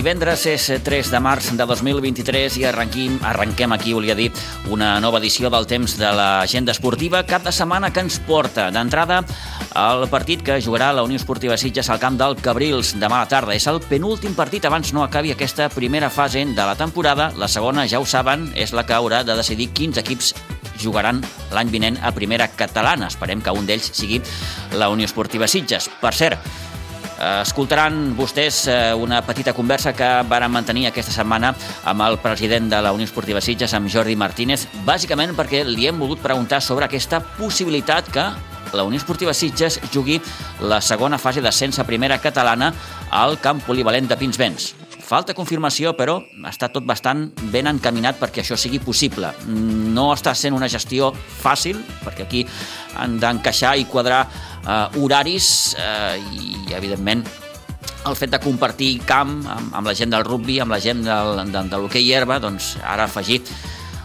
Divendres és 3 de març de 2023 i arrenquim, arrenquem aquí, volia dir, una nova edició del temps de l'agenda esportiva, cap de setmana que ens porta d'entrada el partit que jugarà la Unió Esportiva Sitges al camp del Cabrils demà a la tarda. És el penúltim partit abans no acabi aquesta primera fase de la temporada. La segona, ja ho saben, és la que haurà de decidir quins equips jugaran l'any vinent a primera catalana. Esperem que un d'ells sigui la Unió Esportiva Sitges. Per cert, Escoltaran vostès eh, una petita conversa que varen mantenir aquesta setmana amb el president de la Unió Esportiva Sitges, amb Jordi Martínez, bàsicament perquè li hem volgut preguntar sobre aquesta possibilitat que la Unió Esportiva Sitges jugui la segona fase d'ascens a primera catalana al camp polivalent de Pinsbens. Falta confirmació, però està tot bastant ben encaminat perquè això sigui possible. No està sent una gestió fàcil, perquè aquí han d'encaixar i quadrar eh, horaris eh, i, evidentment, el fet de compartir camp amb, amb la gent del rugby, amb la gent del, de, de l'hoquei herba, doncs ara afegit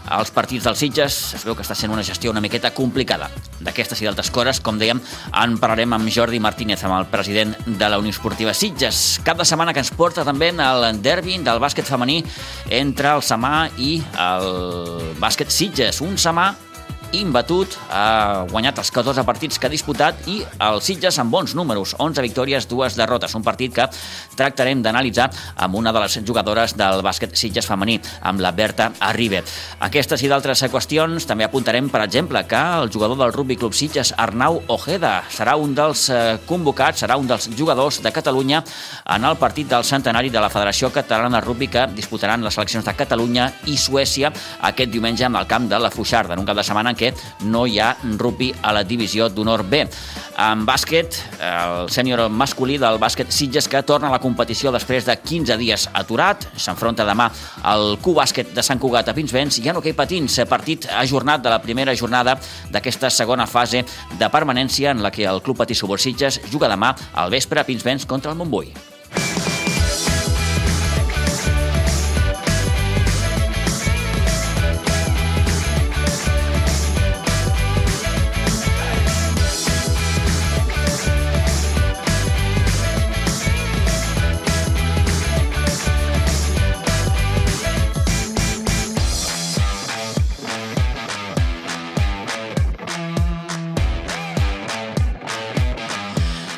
als partits dels Sitges es veu que està sent una gestió una miqueta complicada. D'aquestes i d'altres coses, com dèiem, en parlarem amb Jordi Martínez, amb el president de la Unió Esportiva Sitges. Cap de setmana que ens porta també el derbi del bàsquet femení entre el Samà i el bàsquet Sitges. Un Samà imbatut, ha guanyat els 14 partits que ha disputat i el Sitges amb bons números, 11 victòries, dues derrotes. Un partit que tractarem d'analitzar amb una de les jugadores del bàsquet Sitges femení, amb la Berta Arribe. Aquestes i d'altres qüestions també apuntarem, per exemple, que el jugador del Rugby Club Sitges, Arnau Ojeda, serà un dels eh, convocats, serà un dels jugadors de Catalunya en el partit del centenari de la Federació Catalana de Rugby que disputaran les seleccions de Catalunya i Suècia aquest diumenge amb el camp de la Fuixarda, en un cap de setmana què no hi ha rugby a la divisió d'honor B. En bàsquet, el sènior masculí del bàsquet Sitges que torna a la competició després de 15 dies aturat, s'enfronta demà al Q-Bàsquet de Sant Cugat a Pinsbens i en hoquei patins, partit ajornat de la primera jornada d'aquesta segona fase de permanència en la que el Club Patí Subur Sitges juga demà al vespre a Pinsbens contra el Montbui.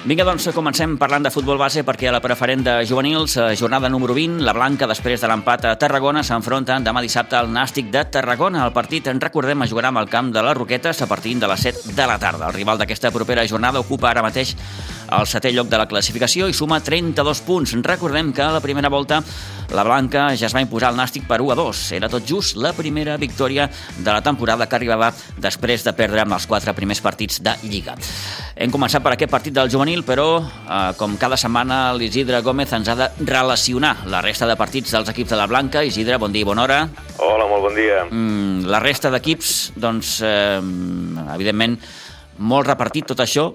Vinga, doncs, comencem parlant de futbol base perquè a la preferent de juvenils, eh, jornada número 20, la Blanca, després de l'empat a Tarragona, s'enfronta demà dissabte al Nàstic de Tarragona. El partit, en recordem, es jugarà amb el camp de les Roquetes a partir de les 7 de la tarda. El rival d'aquesta propera jornada ocupa ara mateix el setè lloc de la classificació i suma 32 punts. Recordem que a la primera volta la Blanca ja es va imposar el Nàstic per 1 a 2. Era tot just la primera victòria de la temporada que arribava després de perdre amb els quatre primers partits de Lliga. Hem començat per aquest partit del juvenil, però, eh, com cada setmana, l'Isidre Gómez ens ha de relacionar la resta de partits dels equips de la Blanca. Isidre, bon dia i bona hora. Hola, molt bon dia. Mm, la resta d'equips, doncs, eh, evidentment, molt repartit tot això.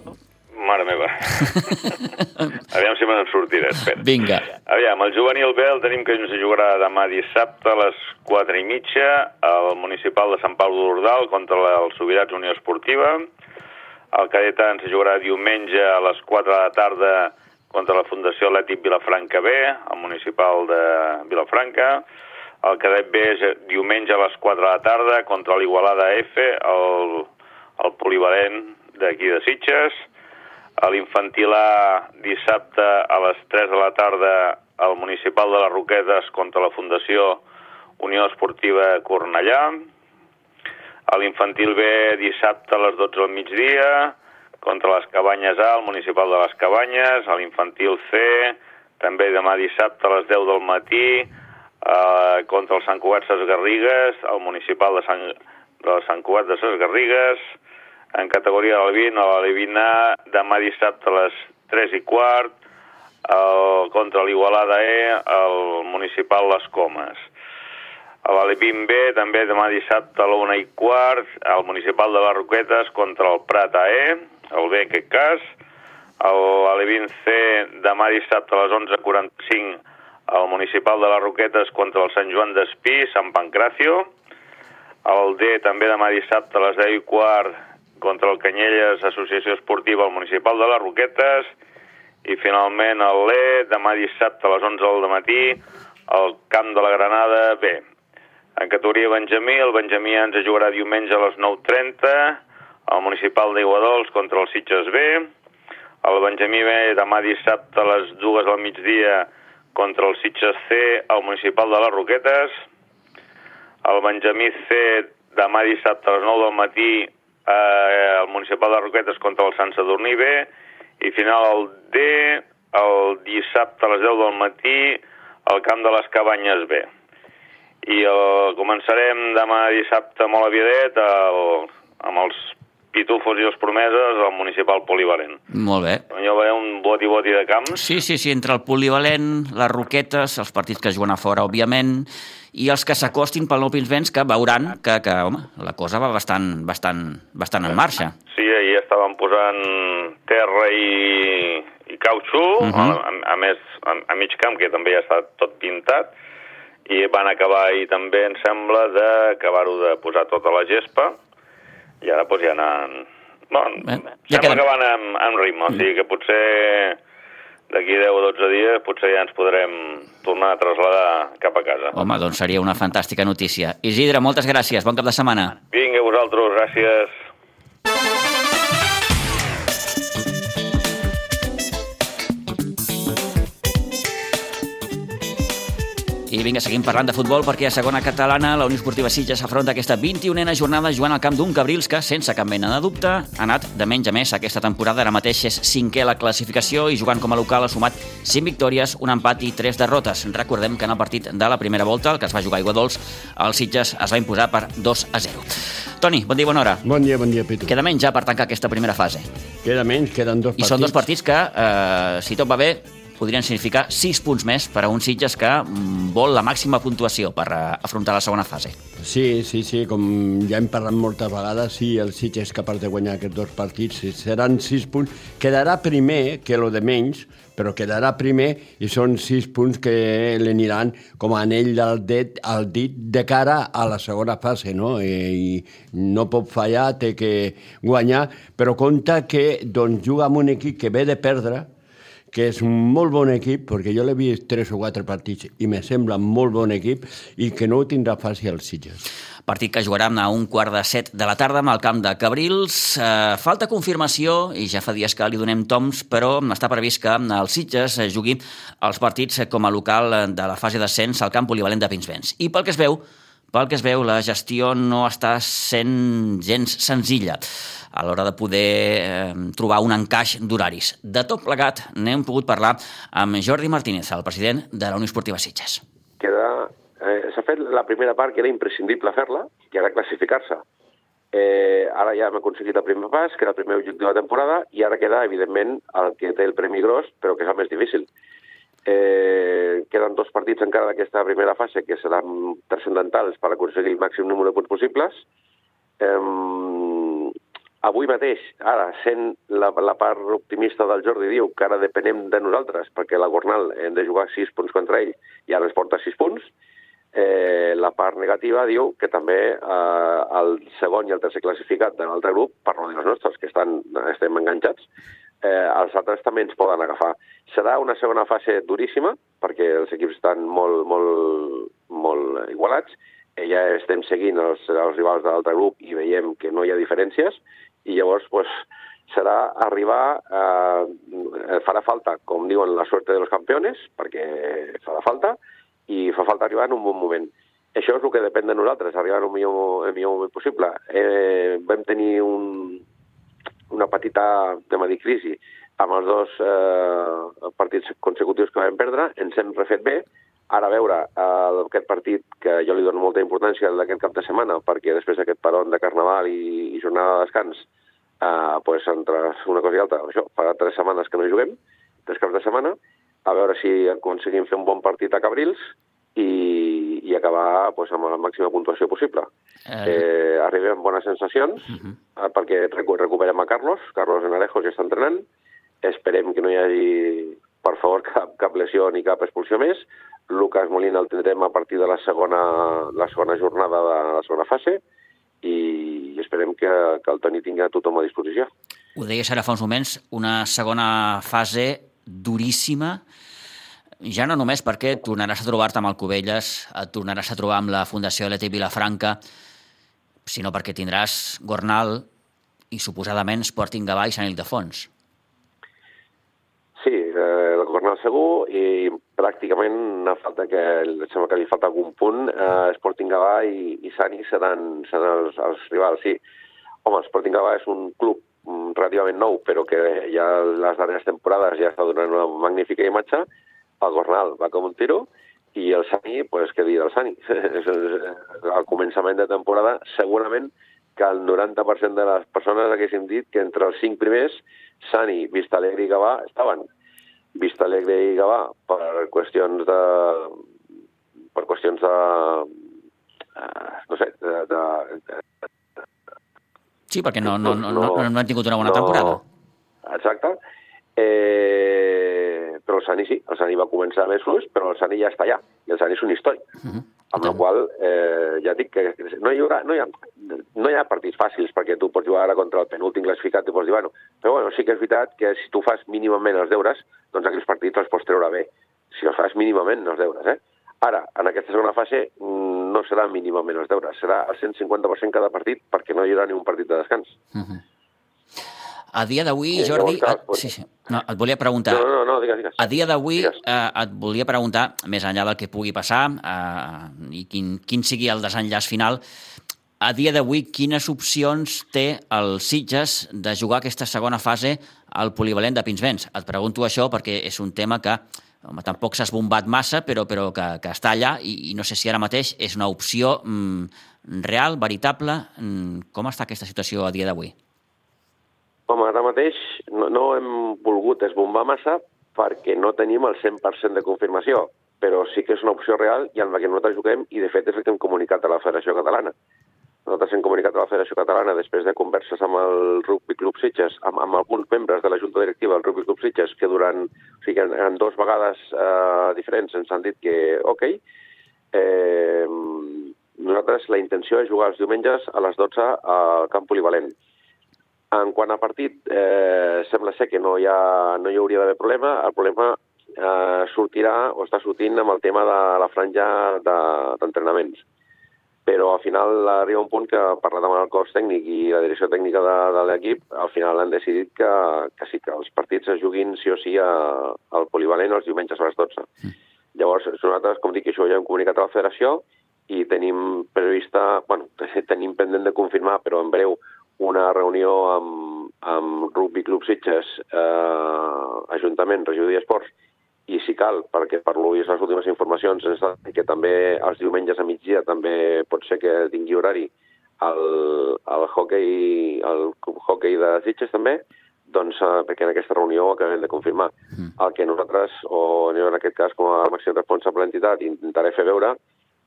Aviam si me'n sortiré, espera. Vinga. Aviam, el juvenil B el tenim que ens jugarà demà dissabte a les 4 i mitja al municipal de Sant Pau d'Ordal contra el Sobirats Unió Esportiva. El cadet ens jugarà diumenge a les 4 de la tarda contra la Fundació Atlètic Vilafranca B, al municipal de Vilafranca. El cadet B és diumenge a les 4 de la tarda contra l'Igualada F, el, el polivalent d'aquí de Sitges. A l'infantil A, dissabte a les 3 de la tarda, al municipal de les Roquetes contra la Fundació Unió Esportiva Cornellà. A l'infantil B, dissabte a les 12 del migdia, contra les Cabanyes A, al municipal de les Cabanyes. A l'infantil C, també demà dissabte a les 10 del matí, eh, contra el Sant Cugat Ses Garrigues, al municipal de Sant, de Sant Cugat de Ses Garrigues. En categoria 20, a l'Alevina, demà dissabte a les 3 i quart, el, contra l'Igualada E, el municipal Les Comes. A l'Alevin B, també demà dissabte a la 1 i quart, al municipal de les Roquetes contra el Prat AE, el B en aquest cas. A l'Alevin C, demà dissabte a les 11.45, al municipal de les Roquetes contra el Sant Joan d'Espí, Sant Pancracio. El D, també demà dissabte a les 10 i quart, contra el Canyelles Associació Esportiva al Municipal de les Roquetes i finalment el l'E, demà dissabte a les 11 del matí, al Camp de la Granada B. En categoria Benjamí, el Benjamí ens jugarà diumenge a les 9.30, al Municipal d'Iguadols contra el Sitges B, el Benjamí B demà dissabte a les 2 del migdia contra el Sitges C al Municipal de les Roquetes, el Benjamí C demà dissabte a les 9 del matí eh, al Municipal de Roquetes contra el Sant Sadurní B i final el D el dissabte a les 10 del matí al Camp de les Cabanyes B. I el, començarem demà dissabte molt aviadet el, amb els pitufos i els promeses al municipal polivalent. Molt bé. Jo veia un boti-boti de camps. Sí, sí, sí, entre el polivalent, les roquetes, els partits que juguen a fora, òbviament, i els que s'acostin pel Nou Pinsbens que veuran que, que home, la cosa va bastant, bastant, bastant en marxa. Sí, ahir estaven posant terra i, i cautxú, uh -huh. a, a més a, a mig camp, que també ja està tot pintat, i van acabar ahir també, em sembla, d'acabar-ho de posar tota la gespa, i ara doncs, ja anant... Bon, Bé, ja sembla que van amb, amb ritme, o sigui que potser d'aquí 10 o 12 dies potser ja ens podrem tornar a traslladar cap a casa. Home, doncs seria una fantàstica notícia. Isidre, moltes gràcies, bon cap de setmana. Vinga, vosaltres, gràcies. I vinga, seguim parlant de futbol perquè a segona catalana la Unió Esportiva Sitges s'afronta aquesta 21a jornada jugant al camp d'un Cabrils que, sense cap mena de dubte, ha anat de menys a més aquesta temporada. Ara mateix és cinquè a la classificació i jugant com a local ha sumat 5 victòries, un empat i 3 derrotes. Recordem que en el partit de la primera volta, el que es va jugar a Iguadols, el Sitges es va imposar per 2 a 0. Toni, bon dia, bona hora. Bon dia, bon dia, Pitu. Queda menys ja per tancar aquesta primera fase. Queda menys, queden dos partits. I són dos partits que, eh, si tot va bé, podrien significar 6 punts més per a un Sitges que mm, vol la màxima puntuació per eh, afrontar la segona fase. Sí, sí, sí, com ja hem parlat moltes vegades, sí, el Sitges és capaç de guanyar aquests dos partits, seran 6 punts. Quedarà primer que lo de menys, però quedarà primer i són 6 punts que l'aniran com a anell del dit, al dit de cara a la segona fase, no? I, i no pot fallar, té que guanyar, però compta que doncs, juga amb un equip que ve de perdre, que és un molt bon equip, perquè jo l'he vist tres o quatre partits i me sembla molt bon equip i que no ho tindrà fàcil els Sitges. Partit que jugaran a un quart de set de la tarda amb el camp de Cabrils. Eh, falta confirmació, i ja fa dies que li donem toms, però està previst que el Sitges jugui els partits com a local de la fase d'ascens al camp polivalent de Pinsbens. I pel que es veu, pel que es veu, la gestió no està sent gens senzilla a l'hora de poder eh, trobar un encaix d'horaris. De tot plegat n'hem pogut parlar amb Jordi Martínez, el president de la Unió Esportiva Sitges. Queda, eh, S'ha fet la primera part que era imprescindible fer-la, que era classificar-se. Eh, ara ja hem aconseguit el primer pas, que era el primer objectiu de la temporada, i ara queda, evidentment, el que té el premi gros, però que és el més difícil. Eh, queden dos partits encara d'aquesta primera fase que seran transcendentals per aconseguir el màxim número de punts possibles. Eh, avui mateix, ara, sent la, la part optimista del Jordi, diu que ara depenem de nosaltres, perquè la Gornal hem de jugar 6 punts contra ell i ara ens porta 6 punts. Eh, la part negativa diu que també eh, el segon i el tercer classificat de l'altre grup, per no dir els nostres, que estan, estem enganxats, eh, els altres també ens poden agafar. Serà una segona fase duríssima, perquè els equips estan molt, molt, molt igualats, eh, ja estem seguint els, els rivals de l'altre grup i veiem que no hi ha diferències, i llavors pues, serà arribar, eh, farà falta, com diuen, la sort de los campeones, perquè farà falta, i fa falta arribar en un bon moment. Això és el que depèn de nosaltres, arribar en un millor, el millor moment possible. Eh, vam tenir un, una petita, anem a dir, crisi amb els dos eh, partits consecutius que vam perdre, ens hem refet bé, ara a veure eh, aquest partit que jo li dono molta importància d'aquest cap de setmana, perquè després d'aquest peron de Carnaval i, i jornada de descans, eh, pues, entre una cosa i altra, això, fa tres setmanes que no juguem, tres caps de setmana, a veure si aconseguim fer un bon partit a Cabrils i, i acabar pues, amb la màxima puntuació possible. Eh... Eh, arribem amb bones sensacions, uh -huh. eh, perquè recuperem a Carlos, Carlos Enarejos ja està entrenant, esperem que no hi hagi, per favor, cap, cap lesió ni cap expulsió més, Lucas Molina el tindrem a partir de la segona, la segona jornada de la segona fase, i esperem que, que el Toni tingui a tothom a disposició. Ho deies ara fa uns moments, una segona fase duríssima, ja no només perquè tornaràs a trobar-te amb el Cubelles, et tornaràs a trobar amb la Fundació LT Vilafranca, sinó perquè tindràs Gornal i suposadament Sporting Gavà i Sant Ildefons. Sí, eh, el Gornal segur i pràcticament a falta que, em sembla que li falta algun punt, eh, Sporting Gavà i, i Sani seran, seran els, els rivals, sí. Home, Sporting Gavà és un club mm, relativament nou, però que ja les darreres temporades ja està donant una magnífica imatge. El Gornal va com un tiro i el Sani, pues, què dir del Sani? Al començament de temporada, segurament que el 90% de les persones haguessin dit que entre els cinc primers, Sani, Vista Alegre i Gavà estaven. Vista Alegre i Gavà per qüestions de... per qüestions de... Uh, no sé, de, de, de, Sí, perquè no, no, no, no, no, no han tingut una bona no, temporada. Exacte. Eh, però el Sani sí, el Sani va començar més fluix, però el Sani ja està allà, i el Sani és un històric. Uh -huh. Amb la qual eh, ja dic que no hi, haurà, no, hi ha, no hi ha partits fàcils, perquè tu pots jugar ara contra el penúltim classificat i pots dir, bueno, però bueno, sí que és veritat que si tu fas mínimament els deures, doncs aquells partits els pots treure bé. Si els fas mínimament els deures, eh? Ara, en aquesta segona fase, no serà mínimament els deures, serà el 150% cada partit, perquè no hi haurà ni un partit de descans. Uh -huh. A dia d'avui, sí, Jordi... Et, sí, sí. No, et volia preguntar... No, no, no, digues, digues. A dia d'avui eh, et volia preguntar, més enllà del que pugui passar eh, i quin, quin sigui el desenllaç final, a dia d'avui quines opcions té el Sitges de jugar aquesta segona fase al polivalent de Pinsbens? Et pregunto això perquè és un tema que home, tampoc s'ha esbombat massa, però, però que, que està allà i, i no sé si ara mateix és una opció mm, real, veritable. Mm, com està aquesta situació a dia d'avui? Home, ara mateix no, no hem volgut esbombar massa perquè no tenim el 100% de confirmació, però sí que és una opció real i amb la que nosaltres juguem i de fet és el que hem comunicat a la Federació Catalana. Nosaltres hem comunicat a la Federació Catalana després de converses amb el Rugby Club Sitges, amb, amb alguns membres de la Junta Directiva del Rugby Club Sitges, que durant, o sigui, en, en dues vegades eh, diferents ens han dit que, ok, eh, nosaltres la intenció és jugar els diumenges a les 12 al camp polivalent. En quant a partit, eh, sembla ser que no hi, ha, no hi hauria d'haver problema. El problema eh, sortirà o està sortint amb el tema de la franja d'entrenaments. De, però al final arriba un punt que, parlat amb el cos tècnic i la direcció tècnica de, de l'equip, al final han decidit que, que sí, que els partits es juguin sí o sí a, al polivalent els diumenges a les 12. Mm. Llavors, nosaltres, com dic, això ja hem comunicat a la federació i tenim prevista, bueno, tenim pendent de confirmar, però en breu, una reunió amb, amb Rugby Club Sitges, eh, Ajuntament, Regió d'Esports, i si cal, perquè per l'UIS les últimes informacions és que també els diumenges a migdia també pot ser que tingui horari el, el hockey el hockey de Sitges també, doncs eh, perquè en aquesta reunió ho acabem de confirmar. Mm. El que nosaltres, o en aquest cas com a màxim responsable d'entitat, intentaré fer veure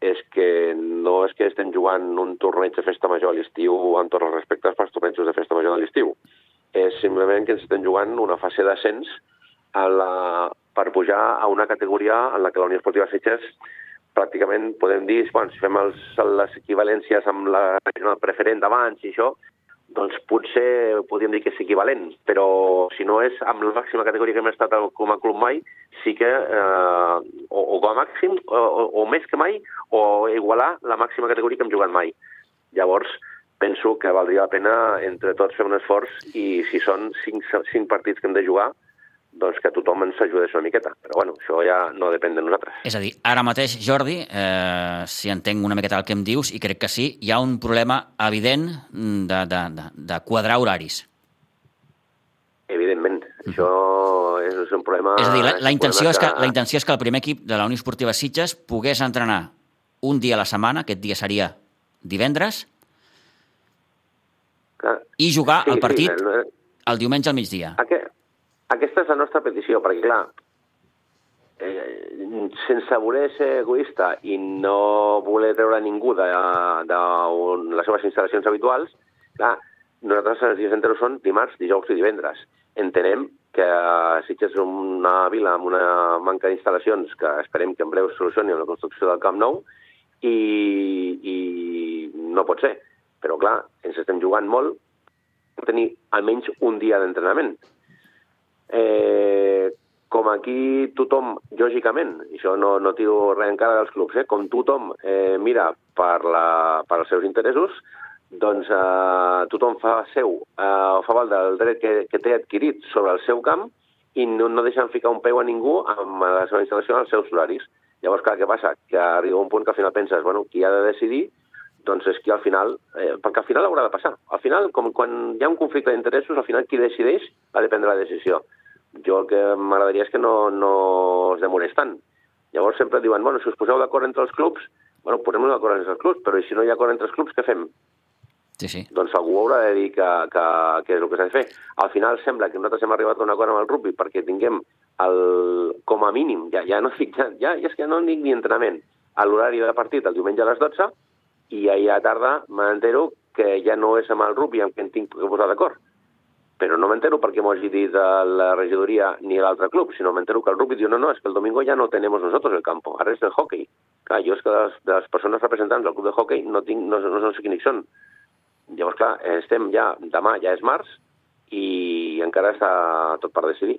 és que no és que estem jugant un torneig de festa major a l'estiu amb tots els respectes pels tornejos de festa major a l'estiu. És simplement que ens estem jugant una fase d'ascens a la, per pujar a una categoria en la que la Unió Esportiva Sitges pràcticament podem dir, bueno, si fem els, les equivalències amb la regional preferent d'abans i això, doncs potser podríem dir que és equivalent, però si no és amb la màxima categoria que hem estat com a club mai, sí que eh, o, o com a màxim, o, o, o més que mai, o igualar la màxima categoria que hem jugat mai. Llavors, penso que valdria la pena entre tots fer un esforç i si són cinc, cinc partits que hem de jugar, doncs que tothom ens ajudés una miqueta. Però bueno, això ja no depèn de nosaltres. És a dir, ara mateix, Jordi, eh, si entenc una miqueta el que em dius, i crec que sí, hi ha un problema evident de, de, de, de quadrar horaris. Evidentment, mm. això és un problema... És a dir, la, la, intenció és que, la intenció és que el primer equip de la Unió Esportiva Sitges pogués entrenar un dia a la setmana, aquest dia seria divendres, Clar. i jugar sí, el partit sí, el, el diumenge al migdia. Aquest, aquesta és la nostra petició, perquè, clar, eh, sense voler ser egoista i no voler treure ningú de, de un, les seves instal·lacions habituals, clar, nosaltres els dies enteros són dimarts, dijous i divendres. Entenem que Sitges és una vila amb una manca d'instal·lacions que esperem que en breu solucioni amb la construcció del Camp Nou i, i no pot ser. Però, clar, ens estem jugant molt tenir almenys un dia d'entrenament. Eh, com aquí tothom, lògicament, i això no, no tiro res encara dels clubs, eh, com tothom eh, mira per, la, per els seus interessos, doncs eh, tothom fa seu, eh, fa val del dret que, que té adquirit sobre el seu camp i no, no deixen ficar un peu a ningú amb la seva instal·lació als seus horaris. Llavors, clar, què passa? Que arriba un punt que al final penses, bueno, qui ha de decidir doncs és qui al final, eh, perquè al final haurà de passar. Al final, com quan hi ha un conflicte d'interessos, al final qui decideix ha de prendre la decisió. Jo el que m'agradaria és que no, no es demorés tant. Llavors sempre diuen, bueno, si us poseu d'acord entre els clubs, bueno, posem-nos d'acord entre els clubs, però si no hi ha acord entre els clubs, què fem? Sí, sí. Doncs algú haurà de dir que, que, que és el que s'ha de fer. Al final sembla que nosaltres hem arribat a un acord amb el rugby perquè tinguem el, com a mínim, ja, ja no dic, ja, ja, ja és que no dic ni entrenament, a l'horari de partit el diumenge a les 12 i ahir a tarda m'entero que ja no és amb el rugby amb què em tinc que posar d'acord. Però no m'entero perquè m'ho hagi dit la regidoria ni l'altre club, sinó m'entero que el rugby diu no, no, és que el domingo ja no tenemos nosotros el campo, ara és el hockey. Clar, jo és que les, les persones representants del club de hockey no, tinc, no, no, no sé quins són. Llavors, clar, estem ja, demà ja és març i encara està tot per decidir.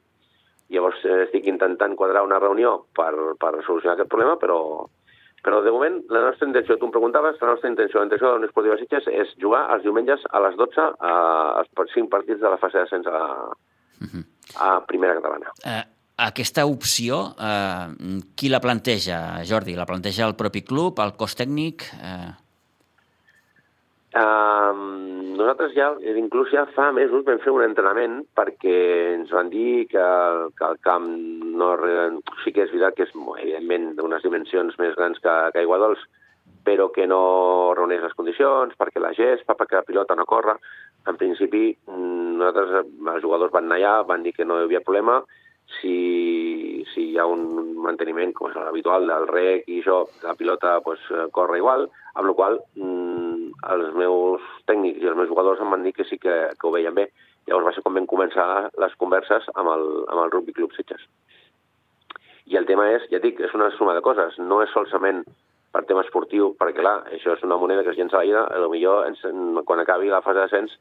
Llavors estic intentant quadrar una reunió per, per solucionar aquest problema, però, però de moment la nostra intenció, tu em preguntaves, la nostra intenció, la intenció de l'Unió Esportiva Sitges és jugar els diumenges a les 12 a, als 5 partits de la fase d'ascens a, a primera catalana. Eh, aquesta opció, eh, qui la planteja, Jordi? La planteja el propi club, el cos tècnic? Eh... Um, nosaltres ja, inclús ja fa mesos vam fer un entrenament perquè ens van dir que, que el camp no... Sí que és veritat que és, evidentment, d'unes dimensions més grans que, que Aiguadols, però que no reuneix les condicions, perquè la gespa, perquè la pilota no corre. En principi, nosaltres, els jugadors van anar allà, van dir que no hi havia problema, si, si hi ha un manteniment, com és l'habitual del rec i això, la pilota pues, corre igual, amb la qual mm, els meus tècnics i els meus jugadors em van dir que sí que, que ho veien bé. Llavors va ser com vam començar les converses amb el, amb el Rugby Club Sitges. I el tema és, ja dic, és una suma de coses, no és solament per tema esportiu, perquè clar, això és una moneda que es llença a l'aire, potser quan acabi la fase d'ascens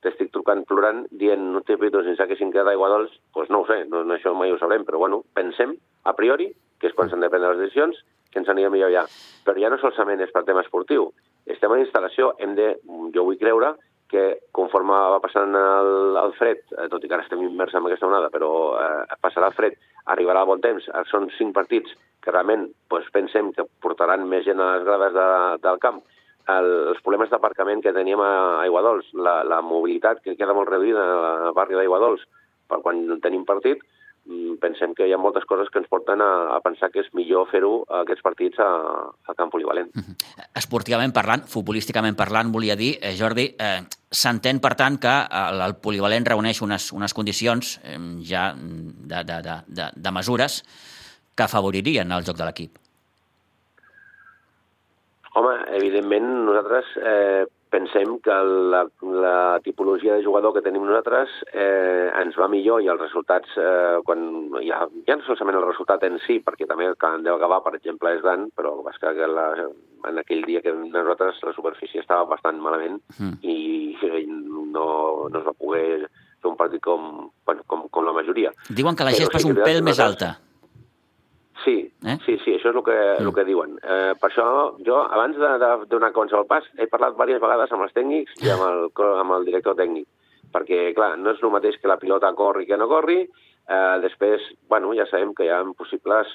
t'estic trucant plorant dient no t'he fet sense que s'hin quedat aigua dolç, doncs no ho sé, no, això mai ho sabrem, però bueno, pensem, a priori, que és quan s'han de prendre les decisions, que ens aniria millor ja. Però ja no solament és per tema esportiu, estem en instal·lació, hem de, jo vull creure que conforme va passant el, el fred, eh, tot i que ara estem immers en aquesta onada, però eh, passarà el fred, arribarà el bon temps, eh, són cinc partits que realment pues, pensem que portaran més gent a les grades de, del camp, el, els problemes d'aparcament que teníem a Aiguadols, la, la mobilitat que queda molt reduïda al barri d'Aiguadols per quan tenim partit, pensem que hi ha moltes coses que ens porten a, a pensar que és millor fer-ho aquests partits a, a camp polivalent. -huh. Esportivament parlant, futbolísticament parlant, volia dir, eh, Jordi, eh, s'entén, per tant, que el, el polivalent reuneix unes, unes condicions eh, ja de, de, de, de, de mesures que afavoririen el joc de l'equip. Home, evidentment nosaltres eh, pensem que la, la tipologia de jugador que tenim nosaltres eh, ens va millor i els resultats, eh, quan ja, ja no solament el resultat en si, perquè també el camp de Gavà, per exemple, és gran, però és que la, en aquell dia que nosaltres la superfície estava bastant malament mm. i, no, no es va poder fer un partit com, com, com la majoria. Diuen que la gespa és un pèl més alta. Sí, eh? sí, sí, això és el que, mm. el que diuen. Eh, per això jo, abans de, de donar qualsevol pas, he parlat diverses vegades amb els tècnics i amb el, amb el director tècnic, perquè, clar, no és el mateix que la pilota corri que no corri, eh, després, bueno, ja sabem que hi ha possibles,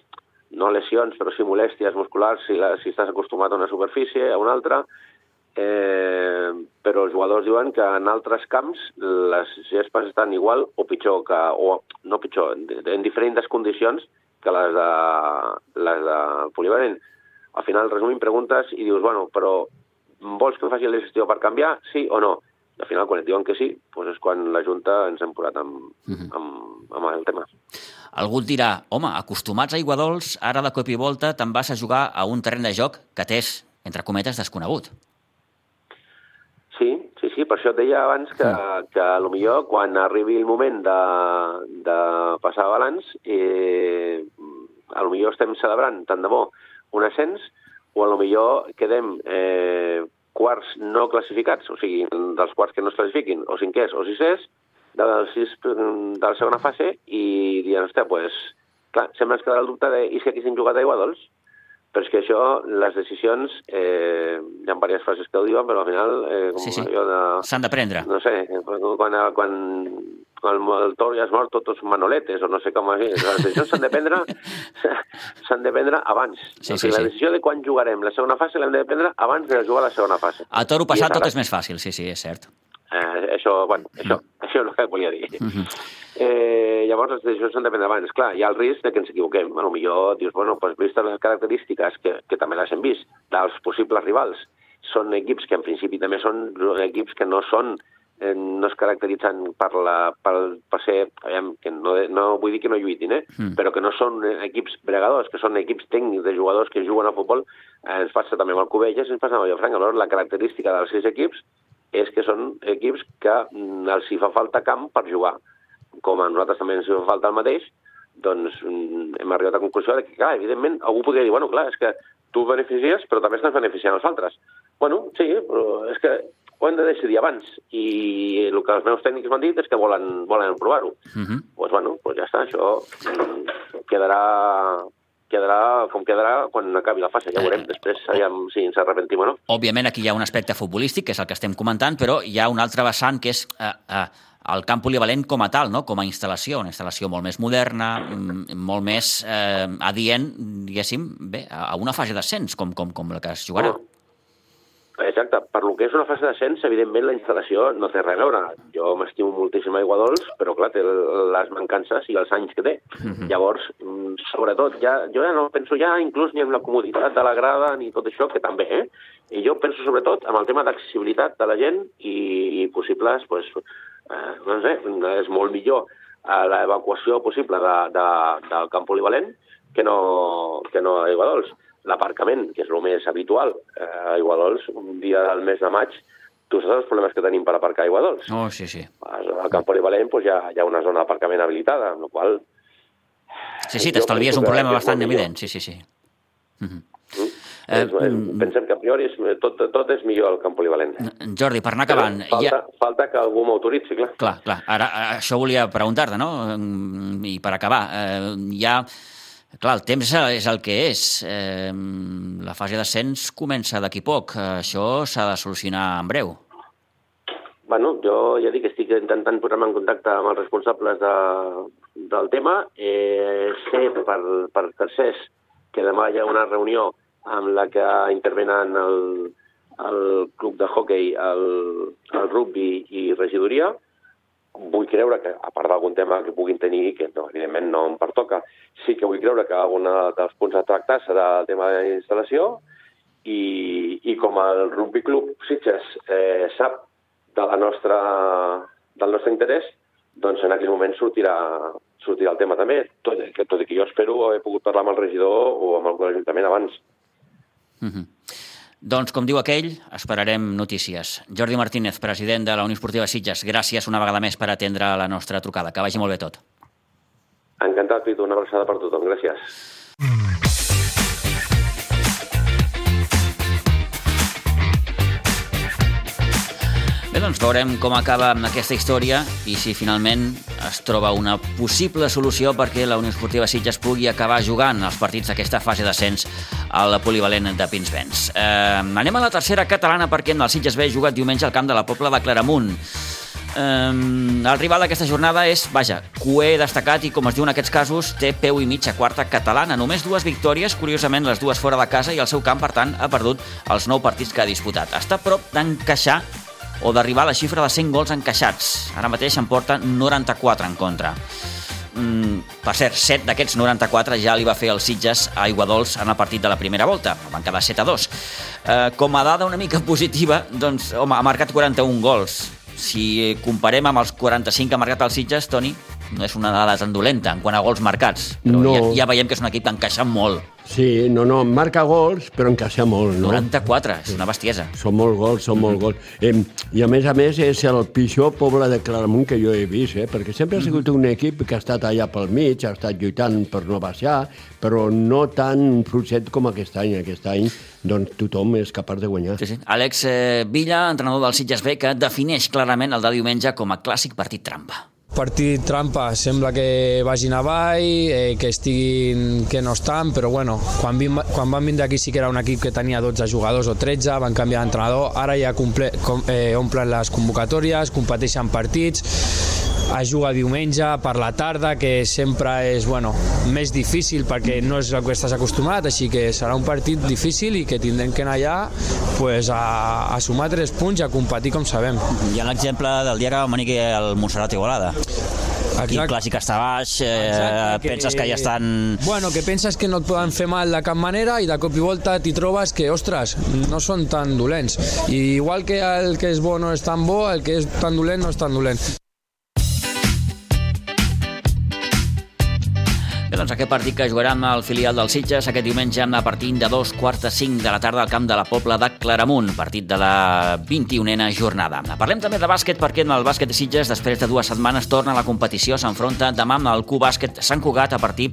no lesions, però sí molèsties musculars si, la, si estàs acostumat a una superfície, a una altra, eh, però els jugadors diuen que en altres camps les gespes estan igual o pitjor, que, o no pitjor, en, en diferents condicions que les de, les de polivalent. Al final resumim preguntes i dius, bueno, però vols que faci la gestió per canviar, sí o no? I al final, quan et diuen que sí, doncs és quan la Junta ens hem posat amb, uh -huh. amb, amb el tema. Algú et dirà, home, acostumats a Iguadols, ara de cop i volta te'n vas a jugar a un terreny de joc que t'és, entre cometes, desconegut. Sí, sí, sí, per això et deia abans que, sí. que a lo millor quan arribi el moment de, de passar balanç, eh, a lo millor estem celebrant, tant de bo, un ascens, o a lo millor quedem eh, quarts no classificats, o sigui, dels quarts que no es classifiquin, o cinquers o sisès, dels sis de la segona fase i dient, hòstia, pues, clar, sempre ens queda el dubte de i si haguessin jugat a Iguadols? Però és que això, les decisions, eh, hi ha diverses fases que ho diuen, però al final... Eh, com Sí, sí. allò de... S'han de prendre. No sé, quan, quan, quan el toro ja és mort, tots manoletes, o no sé com així. Les decisions s'han de prendre, s'han de prendre abans. Sí, o sí, sigui, la sí. decisió de quan jugarem la segona fase l'hem de prendre abans de jugar la segona fase. A toro passat tot és més fàcil, sí, sí, és cert. Eh, això, bueno, això, això és el que volia dir. eh, llavors, les decisions s'han de prendre abans. Clar, hi ha el risc de que ens equivoquem. A lo millor dius, bueno, pues, vistes les característiques, que, que també les hem vist, dels possibles rivals, són equips que en principi també són equips que no són eh, no es caracteritzen per, la, per, per ser, aviam, que no, no vull dir que no lluitin, eh? Mm. però que no són equips bregadors, que són equips tècnics de jugadors que juguen a futbol, eh, ens passa també amb el Cubelles, ens passa amb el Vilafranca. Llavors, la característica dels sis equips és que són equips que mm, els hi fa falta camp per jugar. Com a nosaltres també ens hi fa falta el mateix, doncs mm, hem arribat a la conclusió que, clar, evidentment, algú podria dir, bueno, clar, és que tu beneficies, però també estàs beneficiant els altres. Bueno, sí, però és que ho hem de decidir abans, i el que els meus tècnics m'han dit és que volen, volen provar-ho. Uh -huh. Doncs, bueno, pues ja està, això quedarà, quedarà com quedarà quan acabi la fase, ja veurem després aviam si ens arrepentim o no. Òbviament, aquí hi ha un aspecte futbolístic, que és el que estem comentant, però hi ha un altre vessant, que és eh, eh, el camp polivalent com a tal, no? com a instal·lació, una instal·lació molt més moderna, mm, molt més eh, adient, diguéssim, bé, a a una fase d'ascens, com, com, com la que es jugarà. Bueno, Exacte, per lo que és una fase d'ascens, evidentment la instal·lació no té res a veure. Jo m'estimo moltíssim a Iguadols, però clar, té les mancances i els anys que té. Llavors, mm, sobretot, ja, jo ja no penso ja inclús ni en la comoditat de la grada ni tot això, que també, eh? I jo penso sobretot en el tema d'accessibilitat de la gent i, i possibles, pues, eh, no sé, és molt millor eh, l'evacuació possible de, de, del camp polivalent que no, que no a Iguadols l'aparcament, que és el més habitual. Eh, a Iguadols, un dia del mes de maig, tu saps els problemes que tenim per aparcar a Iguadols? Oh, sí, sí. Al Camp Polivalent doncs, hi, ha, hi ha una zona d'aparcament habilitada, amb la qual Sí, sí, Jo t'estalvies un problema bastant evident, sí, sí, sí. Mhm. mm, Eh, eh, mm. pensem que a priori és, tot, tot és millor al Camp Polivalent. Jordi, per anar acabant, Però falta, ha... falta que algú m'autoritzi, clar. Clar, clar, ara això volia preguntar-te, no? Mm, I per acabar, eh, hi ha... Clar, el temps és el que és. La fase d'ascens comença d'aquí poc. Això s'ha de solucionar en breu. Bueno, jo ja dic que estic intentant posar-me en contacte amb els responsables de, del tema. Eh, sé per, per tercers que demà hi ha una reunió amb la que intervenen el, el club de hockey, el, el rugby i regidoria. Vull creure que, a part d'algun tema que puguin tenir, que no, evidentment no em pertoca, sí que vull creure que algun dels punts a tractar serà el tema de la instal·lació i, i com el Rugby Club Sitges eh, sap de la nostra, del nostre interès, doncs en aquell moment sortirà, sortirà el tema també, tot, que, tot i que jo espero haver pogut parlar amb el regidor o amb algun ajuntament abans. Mm -hmm. Doncs, com diu aquell, esperarem notícies. Jordi Martínez, president de la Unió Esportiva Sitges, gràcies una vegada més per atendre la nostra trucada. Que vagi molt bé tot. Encantat, Pitu, una abraçada per tothom. Gràcies. Bé, doncs veurem com acaba aquesta història i si finalment es troba una possible solució perquè la Unió Esportiva Sitges pugui acabar jugant els partits d'aquesta fase d'ascens al polivalent de Pinsbens. Eh, anem a la tercera catalana perquè el Sitges B ha jugat diumenge al camp de la Pobla de Claramunt. Eh, el rival d'aquesta jornada és, vaja, cué destacat i, com es diu en aquests casos, té peu i mitja quarta catalana. Només dues victòries, curiosament les dues fora de casa i el seu camp, per tant, ha perdut els nou partits que ha disputat. Està a prop d'encaixar o d'arribar a la xifra de 100 gols encaixats. Ara mateix en porta 94 en contra. Mm, per cert, 7 d'aquests 94 ja li va fer el Sitges a Iguadols en el partit de la primera volta. Van quedar 7 a 2. Eh, com a dada una mica positiva, doncs, home, ha marcat 41 gols. Si comparem amb els 45 que ha marcat el Sitges, Toni, no és una dada tan dolenta en quant a gols marcats, però No. ja, ja veiem que és un equip que encaixa molt. Sí, no, no, marca gols, però encaixa molt, no? 94, és una bestiesa. Són molt gols, són molt gols. Eh, I a més a més és el pitjor poble de Claramunt que jo he vist, eh? perquè sempre ha sigut un equip que ha estat allà pel mig, ha estat lluitant per no baixar, però no tan fluixet com aquest any. Aquest any doncs, tothom és capaç de guanyar. Sí, sí. Àlex eh, Villa, entrenador del Sitges B, que defineix clarament el de diumenge com a clàssic partit trampa. Partit trampa, sembla que vagin avall, eh, que estiguin, que no estan, però bueno, quan, vim, quan van vindre aquí sí que era un equip que tenia 12 jugadors o 13, van canviar d'entrenador, ara ja comple, com, eh, omplen les convocatòries, competeixen partits, es juga diumenge per la tarda, que sempre és bueno, més difícil perquè no és el que estàs acostumat, així que serà un partit difícil i que tindrem que anar allà pues, a, a sumar tres punts i a competir com sabem. Hi ha l'exemple del dia que vam venir al Montserrat Igualada. Aquí el clàssic està baix, eh, Exacte, penses que ja estan... Bueno, que penses que no et poden fer mal de cap manera i de cop i volta t'hi trobes que, ostres, no són tan dolents. I igual que el que és bo no és tan bo, el que és tan dolent no és tan dolent. Doncs aquest partit que jugarà amb el filial del Sitges aquest diumenge a partir de dos quarts de cinc de la tarda al camp de la Pobla de Claramunt, partit de la 21a jornada. Parlem també de bàsquet perquè en el bàsquet de Sitges, després de dues setmanes, torna a la competició, s'enfronta demà amb el Q-Bàsquet Sant Cugat a partir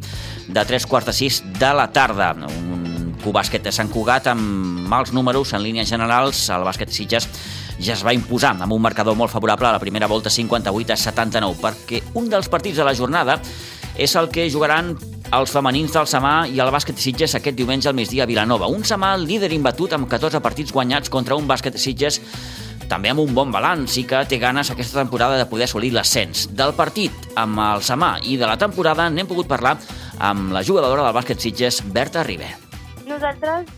de tres quarts de sis de la tarda. Un Q-Bàsquet de Sant Cugat amb mals números en línies generals, el bàsquet de Sitges ja es va imposar amb un marcador molt favorable a la primera volta 58 a 79 perquè un dels partits de la jornada és el que jugaran els femenins del Samà i el bàsquet Sitges aquest diumenge al migdia a Vilanova. Un Samà líder imbatut amb 14 partits guanyats contra un bàsquet Sitges també amb un bon balanç i que té ganes aquesta temporada de poder assolir l'ascens. Del partit amb el Samà i de la temporada n'hem pogut parlar amb la jugadora del bàsquet Sitges, Berta Ribé. Nosaltres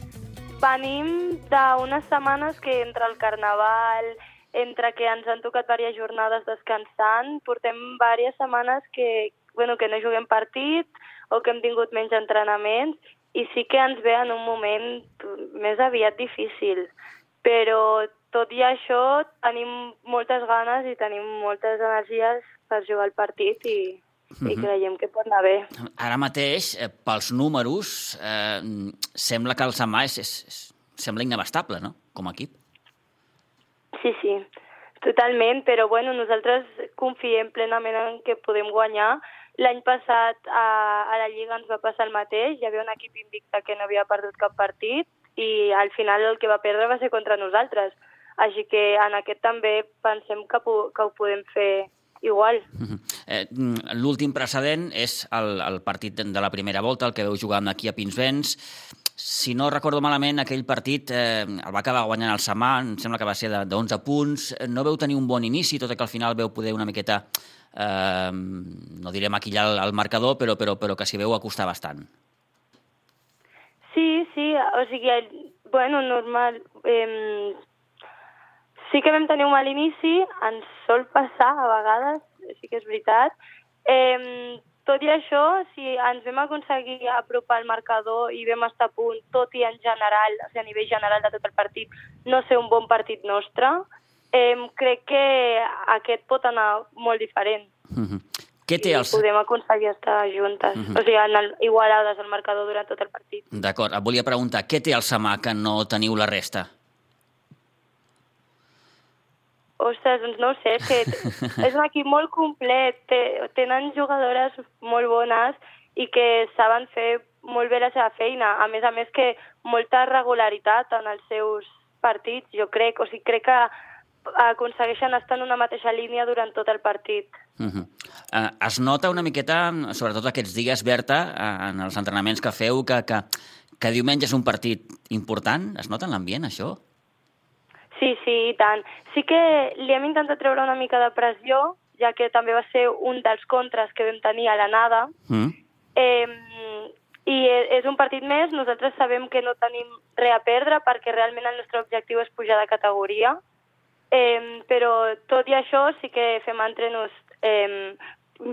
venim d'unes setmanes que entre el carnaval, entre que ens han tocat diverses jornades descansant, portem diverses setmanes que, bueno, que no juguem partit o que hem tingut menys entrenaments i sí que ens ve en un moment més aviat difícil. Però tot i això tenim moltes ganes i tenim moltes energies per jugar el partit i, uh -huh. i creiem que pot anar bé. Ara mateix, eh, pels números, eh, sembla que el Samà és, és, és, sembla inabastable, no?, com a equip. Sí, sí, totalment, però bueno, nosaltres confiem plenament en que podem guanyar. L'any passat a, a la Lliga ens va passar el mateix, hi havia un equip invicte que no havia perdut cap partit i al final el que va perdre va ser contra nosaltres. Així que en aquest també pensem que, que ho podem fer igual. -huh. eh, L'últim precedent és el, el partit de la primera volta, el que veu jugar aquí a Pinsbens. Si no recordo malament, aquell partit eh, el va acabar guanyant el Samà, em sembla que va ser de, de 11 punts. No veu tenir un bon inici, tot i que al final veu poder una miqueta, eh, no diré maquillar el marcador, però, però, però que s'hi veu acostar bastant. Sí, sí, o sigui, bueno, normal. Eh, sí que vam tenir un mal inici, ens sol passar a vegades, sí que és veritat. Eh, tot i això, si ens vam aconseguir apropar el marcador i vam estar a punt, tot i en general, o sigui, a nivell general de tot el partit, no ser un bon partit nostre, eh, crec que aquest pot anar molt diferent. Uh -huh. Què té els... I podem aconseguir estar juntes, uh -huh. o sigui, en el, igualades al marcador durant tot el partit. D'acord, et volia preguntar, què té el Samà que no teniu la resta? Ostres, doncs no ho sé, és que és un equip molt complet, tenen jugadores molt bones i que saben fer molt bé la seva feina. A més a més que molta regularitat en els seus partits, jo crec, o sigui, crec que aconsegueixen estar en una mateixa línia durant tot el partit. Uh -huh. uh, es nota una miqueta, sobretot aquests dies, Berta, uh, en els entrenaments que feu, que, que, que diumenge és un partit important? Es nota en l'ambient, això? Sí, sí, i tant. Sí que li hem intentat treure una mica de pressió, ja que també va ser un dels contres que vam tenir a l'anada. Mm. Eh, I és un partit més, nosaltres sabem que no tenim res a perdre perquè realment el nostre objectiu és pujar de categoria, eh, però tot i això sí que fem entrenos eh,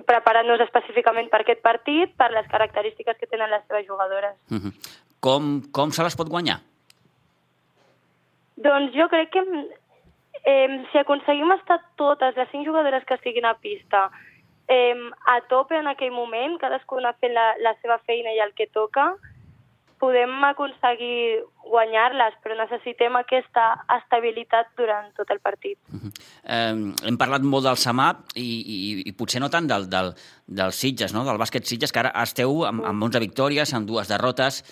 preparant-nos específicament per aquest partit, per les característiques que tenen les seves jugadores. Mm -hmm. com, com se les pot guanyar? Doncs jo crec que eh, si aconseguim estar totes les cinc jugadores que estiguin a pista eh, a tope en aquell moment, cadascuna fent la, la seva feina i el que toca, podem aconseguir guanyar-les, però necessitem aquesta estabilitat durant tot el partit. Uh -huh. eh, hem parlat molt del Samà i, i, i potser no tant del, del, del Sitges, no? del bàsquet Sitges, que ara esteu amb, amb 11 victòries, amb dues derrotes.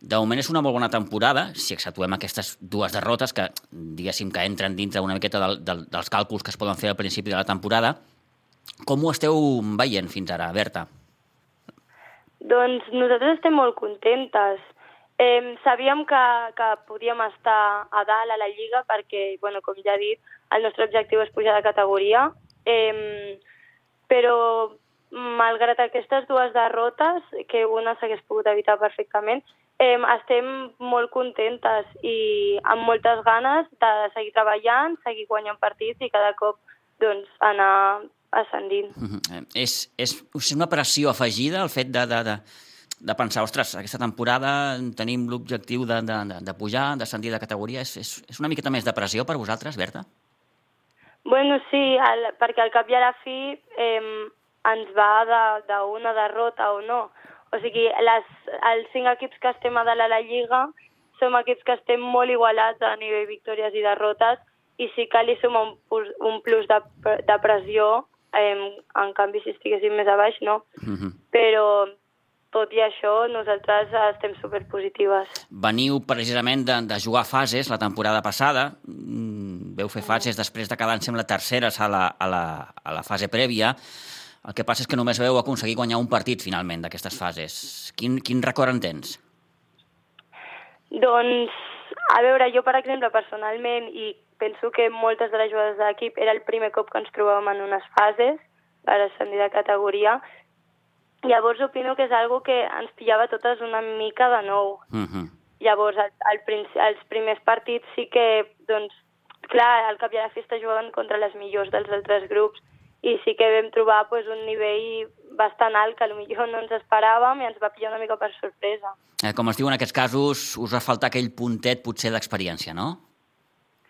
De moment és una molt bona temporada, si exceptuem aquestes dues derrotes que, diguéssim, que entren dintre una miqueta del, del, dels càlculs que es poden fer al principi de la temporada. Com ho esteu veient fins ara, Berta? Doncs nosaltres estem molt contentes. Eh, sabíem que, que podíem estar a dalt a la Lliga perquè, bueno, com ja he dit, el nostre objectiu és pujar de categoria, eh, però malgrat aquestes dues derrotes, que una s'hagués pogut evitar perfectament, eh, estem molt contentes i amb moltes ganes de seguir treballant, seguir guanyant partits i cada cop doncs, anar ascendint. Uh -huh. eh, és, és una pressió afegida el fet de, de, de, de pensar, ostres, aquesta temporada tenim l'objectiu de, de, de, de pujar, d'ascendir de categoria. És, és, és una miqueta més de pressió per vosaltres, Berta? Bueno, sí, el, perquè al cap i a la fi eh, ens va d'una de, derrota o no. O sigui, les, els cinc equips que estem a dalt a la Lliga som equips que estem molt igualats a nivell victòries i derrotes i sí que li suma un, un plus de, de pressió, eh, en canvi si estiguéssim més a baix no. Uh mhm. -huh. Però tot i això, nosaltres estem superpositives. Veniu precisament de, de jugar fases la temporada passada, mm, veu fer fases després de quedar, em sembla, terceres a la, a, la, a la fase prèvia. El que passa és que només veu aconseguir guanyar un partit, finalment, d'aquestes fases. Quin, quin record en tens? Doncs, a veure, jo, per exemple, personalment, i penso que moltes de les jugadores de l'equip era el primer cop que ens trobàvem en unes fases per ascendir de categoria, Llavors opino que és algo que ens pillava totes una mica de nou. Uh mhm. -huh. Llavors, al, al, als primers partits sí que, doncs, clar, al cap i a la festa jugaven contra les millors dels altres grups i sí que vam trobar pues, un nivell bastant alt que potser no ens esperàvem i ens va pillar una mica per sorpresa. Eh, com es diu en aquests casos, us va faltar aquell puntet potser d'experiència, no?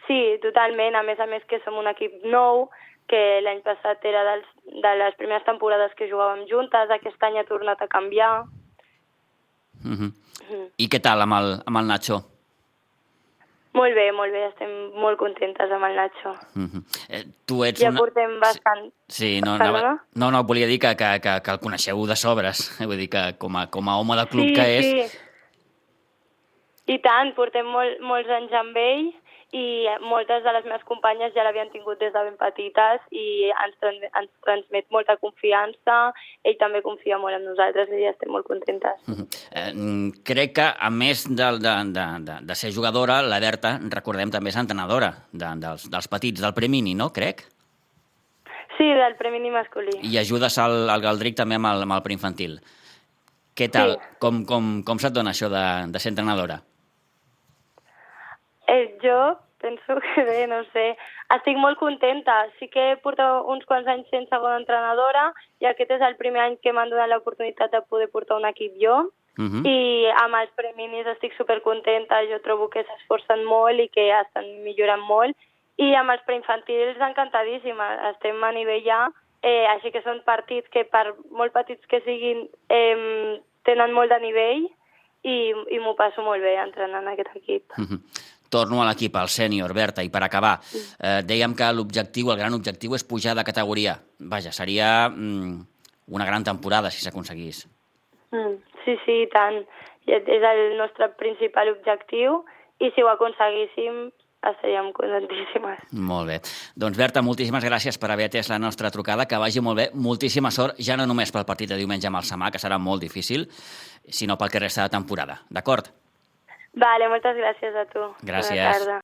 Sí, totalment. A més a més que som un equip nou, que l'any passat era dels, de les primeres temporades que jugàvem juntes, aquest any ha tornat a canviar. Uh -huh. Uh -huh. I què tal amb el, amb el Nacho? Molt bé, molt bé, estem molt contentes amb el Nacho. Uh -huh. eh, tu ets ja una... portem bastant... Sí, no, no, no, no, volia dir que, que, que, que el coneixeu de sobres, vull dir que com a, com a home de club sí, que és... Sí, I tant, portem molt, molts anys amb ell i moltes de les meves companyes ja l'havien tingut des de ben petites i ens, ens transmet molta confiança, ell també confia molt en nosaltres i ja estem molt contentes. Uh -huh. eh, crec que, a més de, de, de, de, de ser jugadora, la Berta, recordem, també és entrenadora de, dels, dels petits, del Premini, no? Crec? Sí, del Premini masculí. I ajudes al, al Galdric també amb el, amb el preinfantil. Què tal? Sí. Com, com, com se't dona això de, de ser entrenadora? Eh, jo penso que bé, no sé. Estic molt contenta. Sí que porto uns quants anys sent segona entrenadora i aquest és el primer any que m'han donat l'oportunitat de poder portar un equip jo. Uh mhm. -huh. I amb els preminis estic supercontenta. Jo trobo que s'esforcen molt i que estan millorant molt. I amb els preinfantils encantadíssima. Estem a nivell ja, eh, així que són partits que per molt petits que siguin eh, tenen molt de nivell i, i m'ho passo molt bé entrenant aquest equip. Uh mhm. -huh torno a l'equip, al sènior, Berta, i per acabar, eh, dèiem que l'objectiu, el gran objectiu és pujar de categoria. Vaja, seria mm, una gran temporada si s'aconseguís. Mm, sí, sí, i tant. És el nostre principal objectiu i si ho aconseguíssim estaríem contentíssimes. Molt bé. Doncs Berta, moltíssimes gràcies per haver atès la nostra trucada, que vagi molt bé. Moltíssima sort, ja no només pel partit de diumenge amb el Samà, que serà molt difícil, sinó pel que resta de temporada. D'acord? Vale, moltes gràcies a tu. Gràcies. Bona tarda.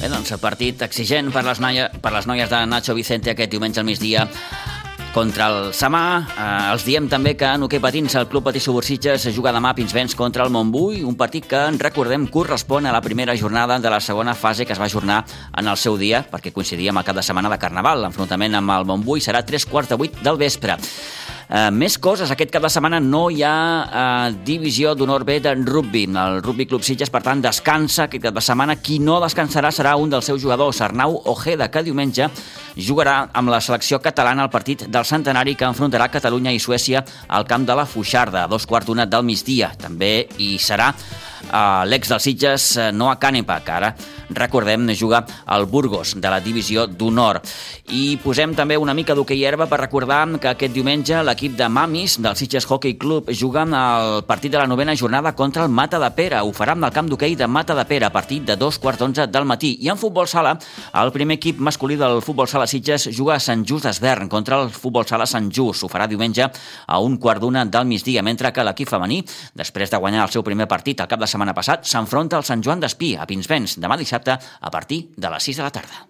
Bé, doncs, el partit exigent per les, noia, per les noies de Nacho Vicente aquest diumenge al migdia contra el Samà. Eh, els diem també que en hoquei patins el Club Patí Subursitges juga demà a Pinsbens contra el Montbui, un partit que, en recordem, correspon a la primera jornada de la segona fase que es va ajornar en el seu dia, perquè coincidia amb el cap de setmana de Carnaval. L'enfrontament amb el Montbui serà 3 quarts de 8 del vespre. Eh, més coses, aquest cap de setmana no hi ha eh, divisió d'honor B de rugby. El Rugby Club Sitges, per tant, descansa aquest cap de setmana. Qui no descansarà serà un dels seus jugadors, Arnau Ojeda, que diumenge jugarà amb la selecció catalana al partit del centenari que enfrontarà Catalunya i Suècia al camp de la Fuixarda, a dos quarts d'una del migdia. També hi serà uh, l'ex dels Sitges, uh, Noah Canepa, que ara, recordem, juga al Burgos, de la divisió d'honor. I posem també una mica d'hoquei herba per recordar que aquest diumenge l'equip de Mamis del Sitges Hockey Club juga al partit de la novena jornada contra el Mata de Pere. Ho farà amb el camp d'hoquei de Mata de Pere a partir de dos quarts d'onze del matí. I en futbol sala, el primer equip masculí del futbol sala Sitges juga a Sant Just d'Esvern contra el futbol sala Sant Just. Ho farà diumenge a un quart d'una del migdia, mentre que l'equip femení, després de guanyar el seu primer partit al cap de setmana passat, s'enfronta al Sant Joan d'Espí, a Pinsbens, demà dissabte a partir de les 6 de la tarda.